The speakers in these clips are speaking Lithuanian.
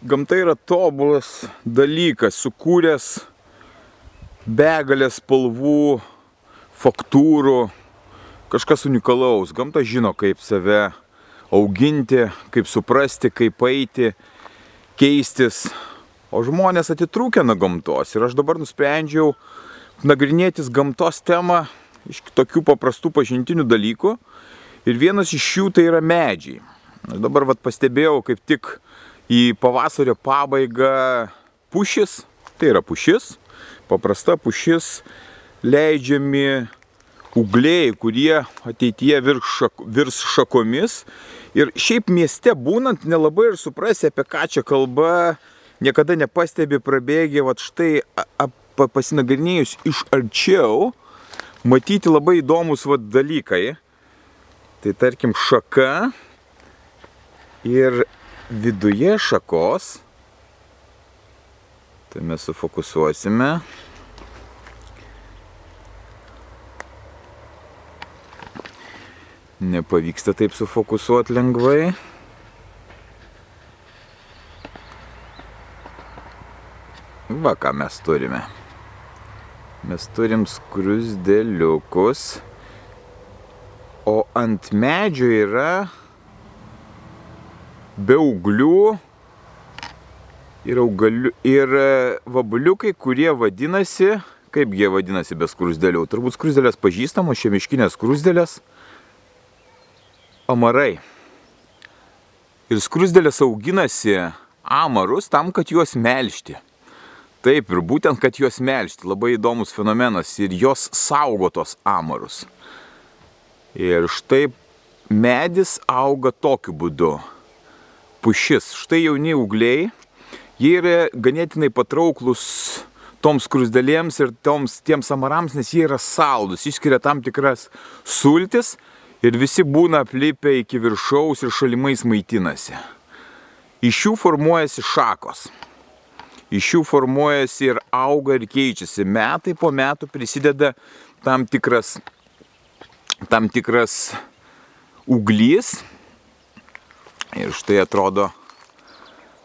Gamta yra tobulas dalykas, sukūręs begalės spalvų, faktūrų, kažkas unikalaus. Gamta žino, kaip save auginti, kaip suprasti, kaip eiti, keistis. O žmonės atitrūkia nuo gamtos. Ir aš dabar nusprendžiau nagrinėtis gamtos temą iš tokių paprastų pažintinių dalykų. Ir vienas iš jų tai yra medžiai. Aš dabar vat, pastebėjau kaip tik į pavasario pabaigą pušis, tai yra pušis, paprasta pušis, leidžiami ugliai, kurie ateityje virs, šak, virs šakomis. Ir šiaip mieste būnant nelabai ir suprasi, apie ką čia kalba, niekada nepastebi prabėgė, va štai pasinagrinėjus iš arčiau, matyti labai įdomus va dalykai. Tai tarkim šaka ir viduje šakos. Tai mes sufokusuosime. Nepavyksta taip sufokusuoti lengvai. Va ką mes turime. Mes turim skrusdėliukus, o ant medžio yra be auglių ir, augaliu, ir e, vabuliukai, kurie vadinasi, kaip jie vadinasi be skrusdėlių, turbūt skrusdėlės pažįstamos, šie miškinės skrusdėlės, amarai. Ir skrusdėlės auginasi amarus tam, kad juos melžti. Taip, ir būtent, kad juos melžti. Labai įdomus fenomenas ir jos saugotos amarus. Ir štai medis auga tokiu būdu pušis. Štai jauni ūgliai, jie yra ganėtinai patrauklus toms krusdelėms ir toms, tiems amarams, nes jie yra saldus, išskiria tam tikras sultis ir visi būna aplipę iki viršaus ir šalimais maitinasi. Iš jų formuojasi šakos. Iš jų formuojasi ir auga ir keičiasi. Metai po metų prisideda tam tikras, tam tikras uglys, Ir štai atrodo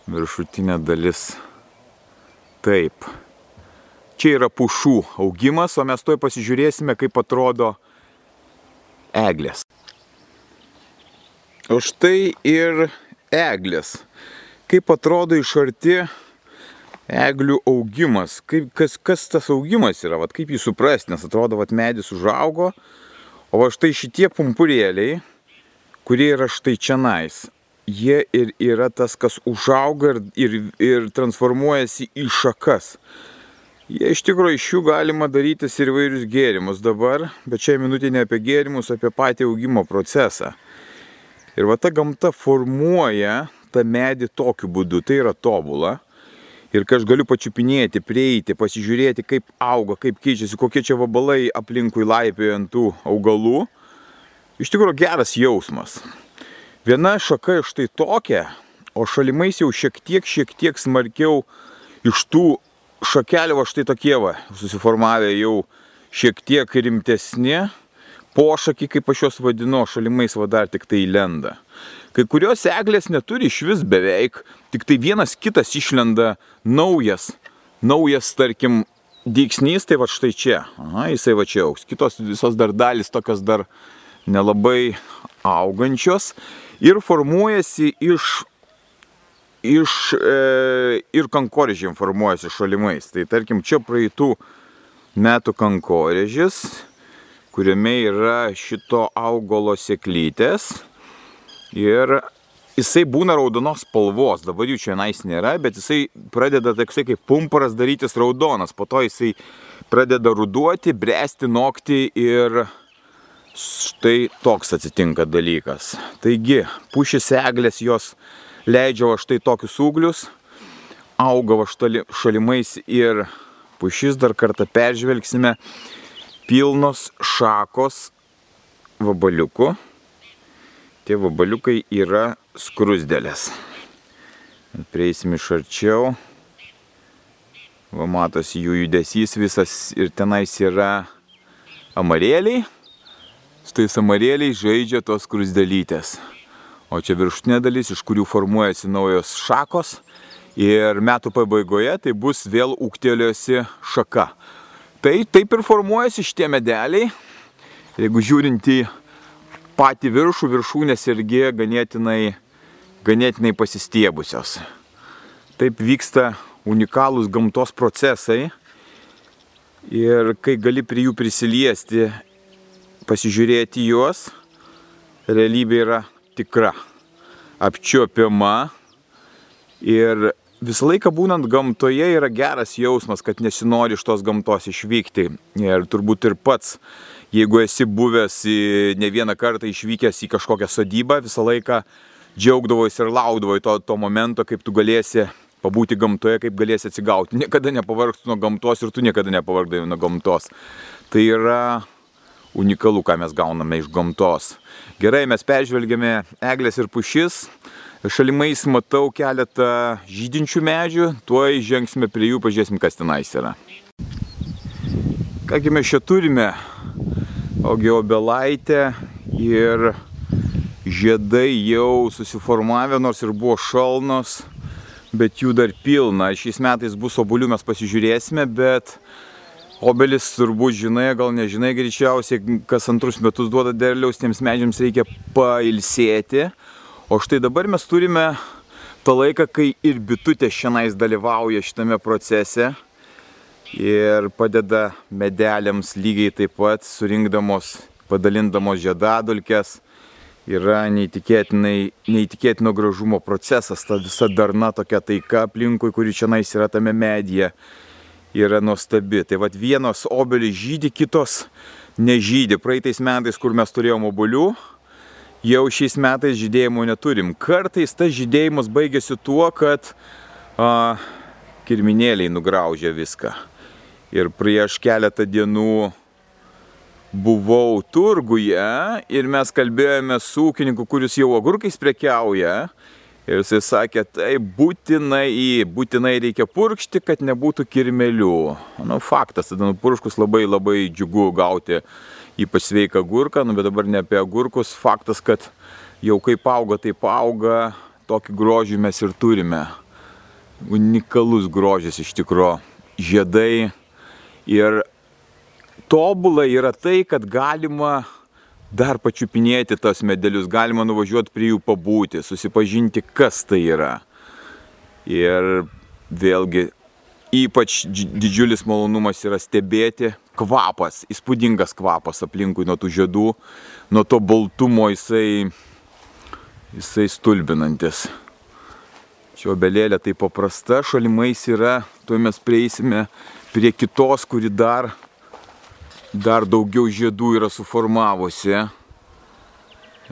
viršutinė dalis taip. Čia yra pušų augimas, o mes toj pasižiūrėsime, kaip atrodo eglės. O štai ir eglės. Kaip atrodo iš arti eglių augimas. Kaip, kas, kas tas augimas yra, vat, kaip jį suprasti, nes atrodo, kad medis užaugo, o va štai šitie pumpurėliai, kurie yra štai čia nais, jie ir yra tas, kas užauga ir, ir, ir transformuojasi į šakas. Jie iš tikrųjų iš jų galima darytis ir vairius gėrimus dabar, bet čia minutė ne apie gėrimus, apie patį augimo procesą. Ir va ta gamta formuoja tą medį tokiu būdu, tai yra tobula. Ir kai aš galiu pačiupinėti, prieiti, pasižiūrėti, kaip auga, kaip keičiasi, kokie čia vabalai aplinkui laipioja ant tų augalų, iš tikrųjų geras jausmas. Viena šaka štai tokia, o šalimais jau šiek tiek, šiek tiek smarkiau iš tų šakelių va štai tokie va, susiformavę jau šiek tiek rimtesni, pošakiai, kaip aš juos vadinu, šalimais va dar tik tai lenda. Kai kurios eglės neturi iš vis beveik, tik tai vienas kitas išlenda naujas, naujas, tarkim, dyksnys, tai va štai čia, aha, jisai va čia auks. Kitos visos dar dalis tokios dar nelabai augančios ir formuojasi iš, iš e, ir kankorėžiam formuojasi šalimais. Tai tarkim, čia praeitų metų kankorėžis, kuriame yra šito augalo sėklytės ir jisai būna raudonos spalvos, dabar jų čia nais nėra, bet jisai pradeda toksai kaip pumparas darytis raudonas, po to jisai pradeda ruduoti, bręsti, nokti ir Štai toks atsitinka dalykas. Taigi, pušis eglės jos leidžia štai tokius ūglius, auga va šalimais ir pušis dar kartą peržvelgsime. Pilnos šakos vabaliukų. Tie vabaliukai yra skrusdėlės. Prieisim iš arčiau. Va matosi jų judesys visas ir tenais yra amarėliai. Su tais amarėliai žaidžia tos krusdelytės. O čia viršutinė dalis, iš kurių formuojasi naujos šakos. Ir metų pabaigoje tai bus vėl ūktėliosi šaka. Tai taip ir formuojasi šitie medeliai. Jeigu žiūrint į patį viršų, viršūnės irgi ganėtinai, ganėtinai pasistiebusios. Taip vyksta unikalūs gamtos procesai. Ir kai gali prie jų prisiliesti, pasižiūrėti juos, realybė yra tikra, apčiopiama ir visą laiką būnant gamtoje yra geras jausmas, kad nesinori iš tos gamtos išvykti. Ir turbūt ir pats, jeigu esi buvęs ne vieną kartą išvykęs į kažkokią sodybą, visą laiką džiaugdavosi ir laukdavosi to, to momento, kaip tu galėsi pabūti gamtoje, kaip galėsi atsigauti. Niekada nepavargtų nuo gamtos ir tu niekada nepavargdavai nuo gamtos. Tai yra unikalu, ką mes gauname iš gamtos. Gerai, mes peržvelgėme eglės ir pušis. Šalimais matau keletą žydinčių medžių, tuoj žengsime prie jų, pažiūrėsim, kas tenais yra. Kągi mes čia turime? Ogi obelaitė ir žiedai jau susiformavę, nors ir buvo šalnos, bet jų dar pilna. Šiais metais bus obulių, mes pasižiūrėsime, bet Obelis turbūt žinai, gal nežinai greičiausiai, kas antrus metus duoda derliaus, tiems medžiams reikia pailsėti. O štai dabar mes turime tą laiką, kai ir bitutė šiandien dalyvauja šitame procese ir padeda medeliams lygiai taip pat surinkdamos, padalindamos žiedadulkes. Yra neįtikėtino gražumo procesas, ta visa darna tokia taika aplinkui, kuri čia yra tame medyje yra nuostabi. Tai vad vienos obelis žydi, kitos nežydi. Praeitais metais, kur mes turėjom obuolių, jau šiais metais žydėjimo neturim. Kartais tas žydėjimas baigėsi tuo, kad a, kirminėliai nugraužė viską. Ir prieš keletą dienų buvau turguje ir mes kalbėjome su ūkininku, kuris jau agurkais prekiauja Ir jisai sakė, tai būtinai, būtinai reikia purkšti, kad nebūtų kirmelių. Nu, faktas, tada nupurškus labai labai džiugu gauti ypač sveiką gurką, nu, bet dabar ne apie agurkus. Faktas, kad jau kaip auga, taip auga, tokį grožį mes ir turime. Unikalus grožis iš tikro. Žiedai. Ir tobulai yra tai, kad galima dar pačiupinėti tas medelius, galima nuvažiuoti prie jų pabūti, susipažinti, kas tai yra. Ir vėlgi, ypač didžiulis malonumas yra stebėti kvapas, įspūdingas kvapas aplinkui nuo tų žiedų, nuo to baltumo jisai, jisai stulbinantis. Čia obelėlė tai paprasta, šalimais yra, tuo mes prieisime prie kitos, kuri dar dar daugiau žiedų yra suformavusi.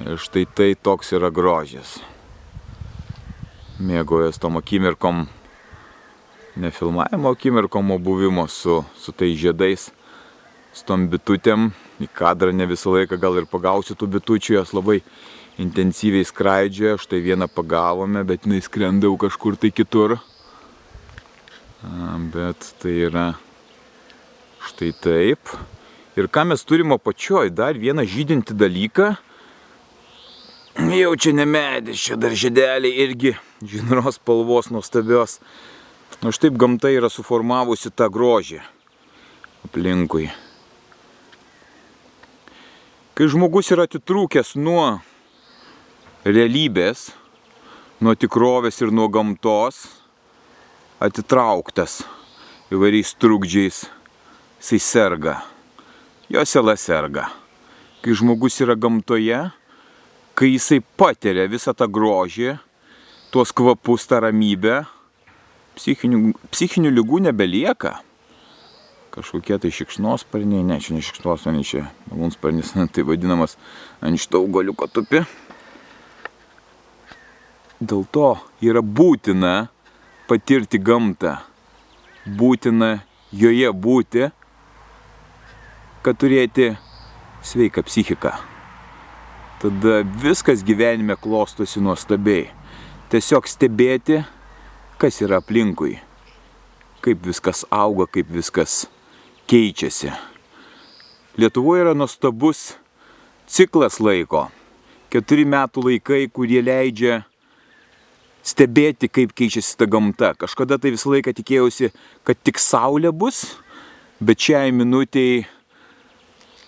Ir štai tai toks yra grožis. Mėgojas tom akimirkom, ne filmavimo akimirkom, o buvimo su, su tais žiedais, su tom bitutėm. Į kadrą ne visą laiką gal ir pagausiu tų bitučių, jos labai intensyviai skraidžioja. Štai vieną pagavome, bet jinai skrenda jau kažkur tai kitur. Bet tai yra štai taip. Ir ką mes turime apačioj, dar vieną žydinti dalyką. Jau čia ne medis, čia dar žydeliai irgi žinros spalvos nuostabios. Na nu, štaip gamta yra suformavusi tą grožį aplinkui. Kai žmogus yra atitrūkęs nuo realybės, nuo tikrovės ir nuo gamtos, atitrauktas įvairiais trukdžiais, jisai serga jo siela serga. Kai žmogus yra gamtoje, kai jisai patiria visą tą grožį, tuos kvapus, tą ramybę, psichinių, psichinių lygų nebelieka. Kažkokie tai šikšnosparniai, ne, čia ne šikšnosparniai, čia malūnsparnis, tai vadinamas ant šito augaliuko tupi. Dėl to yra būtina patirti gamtą, būtina joje būti, kad turėti sveiką psichiką. Tada viskas gyvenime klostosi nuostabiai. Tiesiog stebėti, kas yra aplinkui, kaip viskas auga, kaip viskas keičiasi. Lietuvoje yra nuostabus ciklas laiko. Keturi metų laikai, kurie leidžia stebėti, kaip keičiasi ta gamta. Kažkada tai visą laiką tikėjausi, kad tik saulė bus, bet šiai minutiai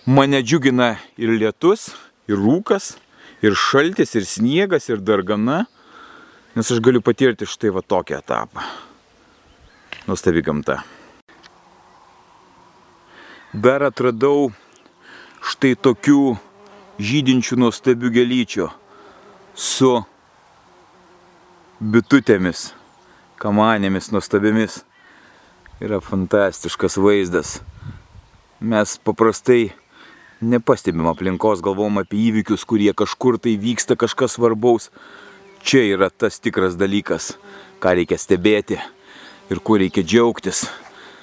mane džiugina ir lietus, ir rūkas, ir šaltis, ir sniegas, ir dargana, nes aš galiu patirti štai va tokią etapą. Nuostabi gamta. Dar atradau štai tokių žydinčių nuostabių gelyčių su bitutėmis, kamanėmis nuostabiamis. Yra fantastiškas vaizdas. Mes paprastai nepastebim aplinkos, galvom apie įvykius, kurie kažkur tai vyksta, kažkas svarbaus. Čia yra tas tikras dalykas, ką reikia stebėti ir kuo reikia džiaugtis.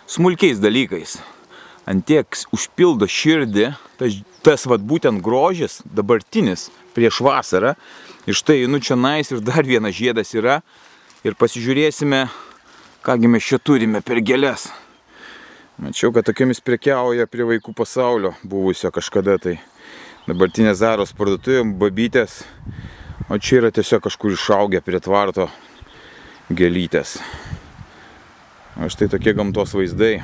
Smulkiais dalykais. Antiek užpildo širdį, tas, tas vad būtent grožis, dabartinis, prieš vasarą. Ir štai einu čia nais ir dar vienas žiedas yra. Ir pasižiūrėsime, kągi mes čia turime per gėlės. Mačiau, kad tokiamis prekiauja prie vaikų pasaulio buvusio kažkada tai. Dabartinė Zaros parduotuvė, babytės. O čia yra tiesiog kažkur išaugę prie tvarto gėlytės. O štai tokie gamtos vaizdai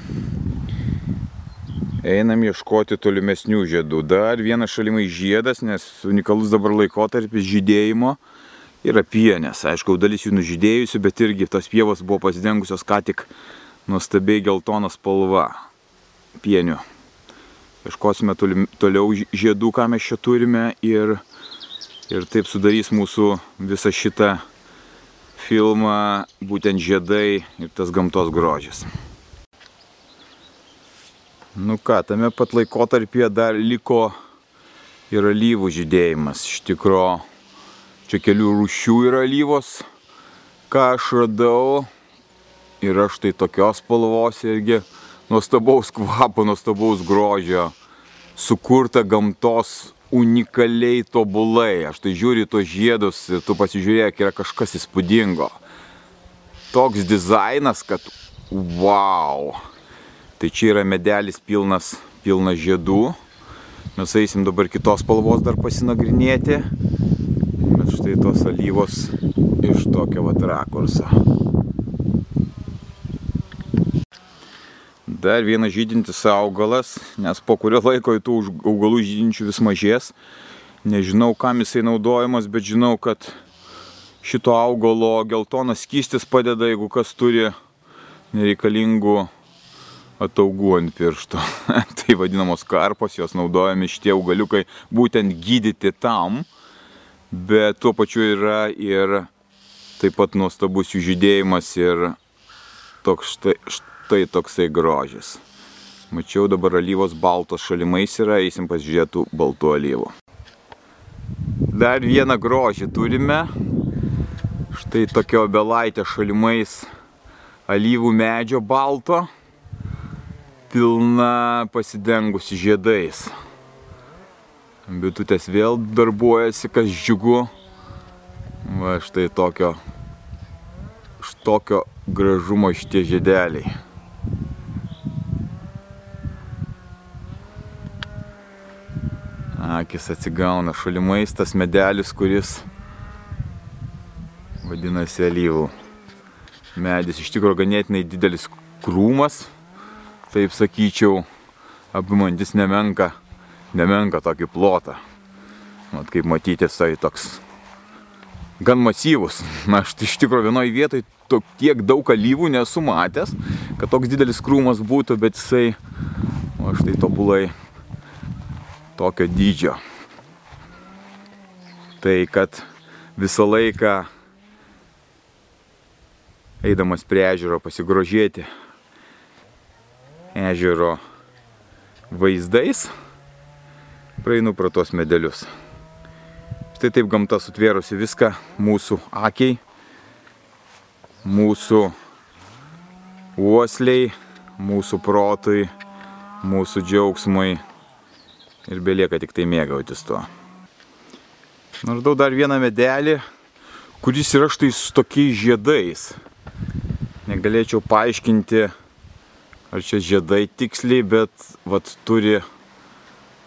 einam ieškoti tolimesnių žiedų. Dar vienas šalimai žiedas, nes unikalus dabar laikotarpis žydėjimo yra pienės. Aišku, dalis jų nužydėjusių, bet irgi tos pievos buvo pasidengusios ką tik nuostabiai geltonas spalva pienių. Ieškosime toliau žiedų, ką mes čia turime ir, ir taip sudarys mūsų visą šitą filmą būtent žiedai ir tas gamtos grožis. Nu ką, tame pat laikotarpyje dar liko ir alyvų žydėjimas. Iš tikro, čia kelių rūšių yra alyvos, ką aš radau. Yra štai tokios spalvos irgi nuostabaus kvapo, nuostabaus grožio, sukurta gamtos unikaliai tobulai. Aš tai žiūriu tos žiedus ir tu pasižiūrėk, yra kažkas įspūdingo. Toks dizainas, kad wow. Tai čia yra medelis pilnas, pilnas žiedų. Mes eisim dabar kitos spalvos dar pasinagrinėti. Bet štai tos alyvos iš tokio vat rakurso. Dar vienas žydintis augalas, nes po kurio laiko tų augalų žydinčių vis mažės. Nežinau, kam jisai naudojamas, bet žinau, kad šito augalo geltonas skystis padeda, jeigu kas turi nereikalingų ataugų ant piršto. tai vadinamos karpos, jos naudojami šitie augaliukai būtent gydyti tam, bet tuo pačiu yra ir taip pat nuostabus jų žydėjimas ir toks štai, štai toksai grožis. Mačiau dabar alyvos baltos šalimais yra, eisim pasižiūrėtų baltų alyvų. Dar vieną grožį turime. Štai tokia obelaitė šalimais alyvų medžio balto pilna pasidengusi žiedais. Bitutės vėl darbuojasi, kas džiugu. Va štai tokio, tokio gražumo šitie žiedeliai. Akis atsigauna šalimais tas medelis, kuris vadinasi alyvų. Medis iš tikrųjų ganėtinai didelis krūmas, taip sakyčiau, apimantis nemenka, nemenka tokį plotą. Mat, kaip matyti, jisai toks gan masyvus. Na, aš iš tikrųjų vienoje vietoje tiek daug alyvų nesu matęs, kad toks didelis krūmas būtų, bet jisai, o štai tobulai tokio dydžio. Tai kad visą laiką eidamas prie ežero pasigrožėti ežero vaizdais, praeinu pro tos medelius. Štai taip gamta sutvėrusi viską mūsų akiai. mūsų uosliai, mūsų protui, mūsų džiaugsmui ir belieka tik tai mėgautis tuo. Nardau dar vieną medelį, kuris yra štai su tokiais žiedais. Negalėčiau paaiškinti, ar čia žiedai tiksliai, bet vat turi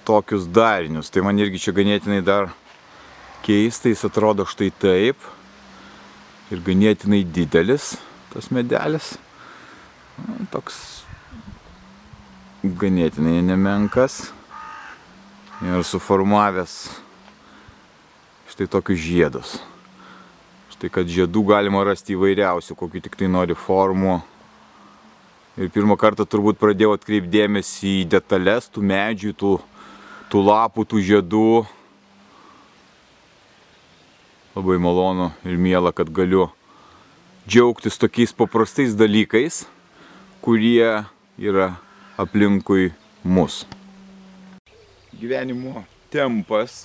tokius darinius. Tai man irgi čia ganėtinai dar keistai, jis atrodo štai taip. Ir ganėtinai didelis tas medelis. Nu, toks ganėtinai nemenkas. Ir suformavęs štai tokius žiedus. Štai kad žiedų galima rasti įvairiausių, kokių tik tai nori formų. Ir pirmą kartą turbūt pradėjau atkreipdėmėsi į detalės tų medžių, tų tų lapų, tų žiedų. Labai malonu ir miela, kad galiu džiaugtis tokiais paprastais dalykais, kurie yra aplinkui mus. Gyvenimo tempas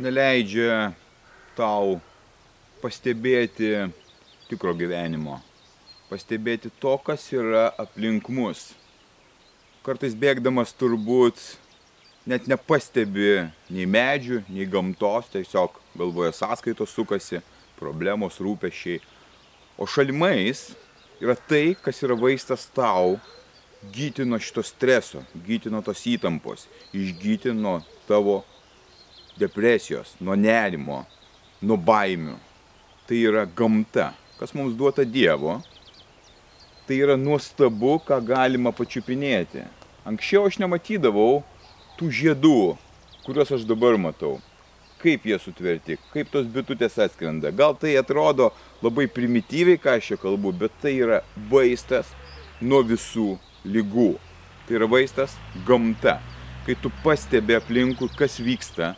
neleidžia tau pastebėti tikro gyvenimo, pastebėti to, kas yra aplink mus. Kartais bėgdamas turbūt net nepastebi nei medžių, nei gamtos, tiesiog galvoje sąskaitos sukasi, problemos, rūpešiai. O šalimais yra tai, kas yra vaistas tau gyti nuo šito streso, gyti nuo tos įtampos, išgyti nuo tavo depresijos, nuo nerimo, nuo baimių. Tai yra gamta, kas mums duota Dievo. Tai yra nuostabu, ką galima pačiupinėti. Anksčiau aš nematydavau tų žiedų, kuriuos aš dabar matau, kaip jie sutverti, kaip tos bitutės atskrenda. Gal tai atrodo labai primityviai, ką aš čia kalbu, bet tai yra vaistas nuo visų lygų. Tai yra vaistas gamta. Kai tu pastebi aplinkui, kas vyksta,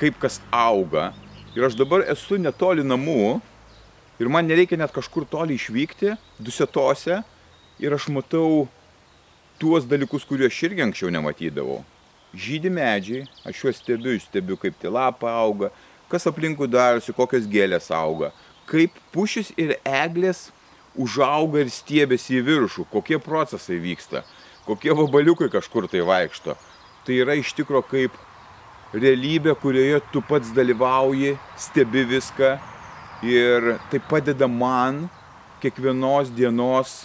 kaip kas auga. Ir aš dabar esu netoli namų ir man nereikia net kažkur toli išvykti, dusetose. Ir aš matau tuos dalykus, kuriuos aš irgi anksčiau nematydavau žydi medžiai, aš juos stebiu, stebiu, kaip tie lapai auga, kas aplinkui darosi, kokios gėlės auga, kaip pušis ir eglės užauga ir stiebėsi į viršų, kokie procesai vyksta, kokie vabaliukai kažkur tai vaikšto. Tai yra iš tikro kaip realybė, kurioje tu pats dalyvauji, stebi viską ir tai padeda man kiekvienos dienos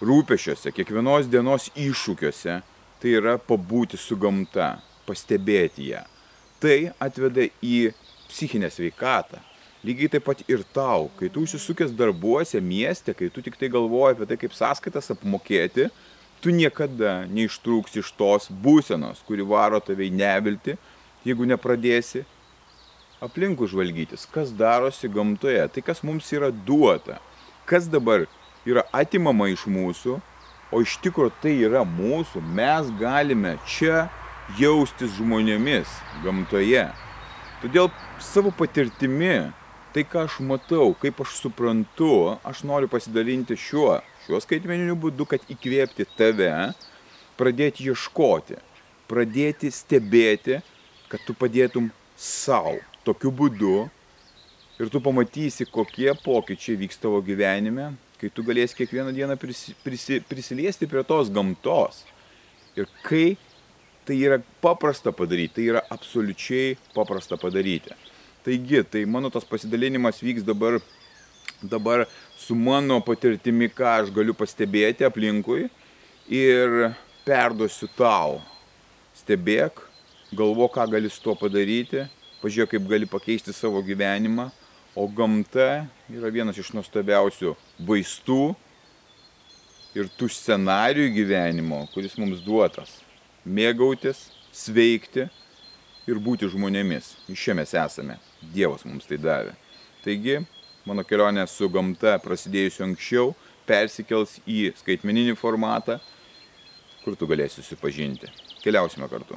rūpešiuose, kiekvienos dienos iššūkiuose tai yra pabūti su gamta, pastebėti ją. Tai atveda į psichinę sveikatą. Lygiai taip pat ir tau, kai tu užsisukęs darbuose, mieste, kai tu tik tai galvoji apie tai, kaip sąskaitas apmokėti, tu niekada neištrūks iš tos būsenos, kuri varo tave į nevilti, jeigu nepradėsi aplinkų žvalgytis, kas darosi gamtoje, tai kas mums yra duota, kas dabar yra atimama iš mūsų o iš tikrųjų tai yra mūsų, mes galime čia jaustis žmonėmis gamtoje. Todėl savo patirtimi, tai ką aš matau, kaip aš suprantu, aš noriu pasidalinti šiuo, šiuo skaitmeniniu būdu, kad įkvėpti tave, pradėti ieškoti, pradėti stebėti, kad tu padėtum savo tokiu būdu ir tu pamatysi, kokie pokyčiai vyks tavo gyvenime, kai tu galėsi kiekvieną dieną prisi, prisi, prisiliesti prie tos gamtos. Ir kai tai yra paprasta padaryti, tai yra absoliučiai paprasta padaryti. Taigi, tai mano tas pasidalinimas vyks dabar, dabar su mano patirtimi, ką aš galiu pastebėti aplinkui ir perduosiu tau. Stebėk, galvo, ką gali su tuo padaryti, pažiūrėk, kaip gali pakeisti savo gyvenimą O gamta yra vienas iš nuostabiausių vaistų ir tų scenarijų gyvenimo, kuris mums duotas. Mėgautis, sveikti ir būti žmonėmis. Iš čia mes esame. Dievas mums tai davė. Taigi, mano kelionė su gamta prasidėjusi anksčiau persikels į skaitmeninį formatą, kur tu galėsi susipažinti. Keliausime kartu.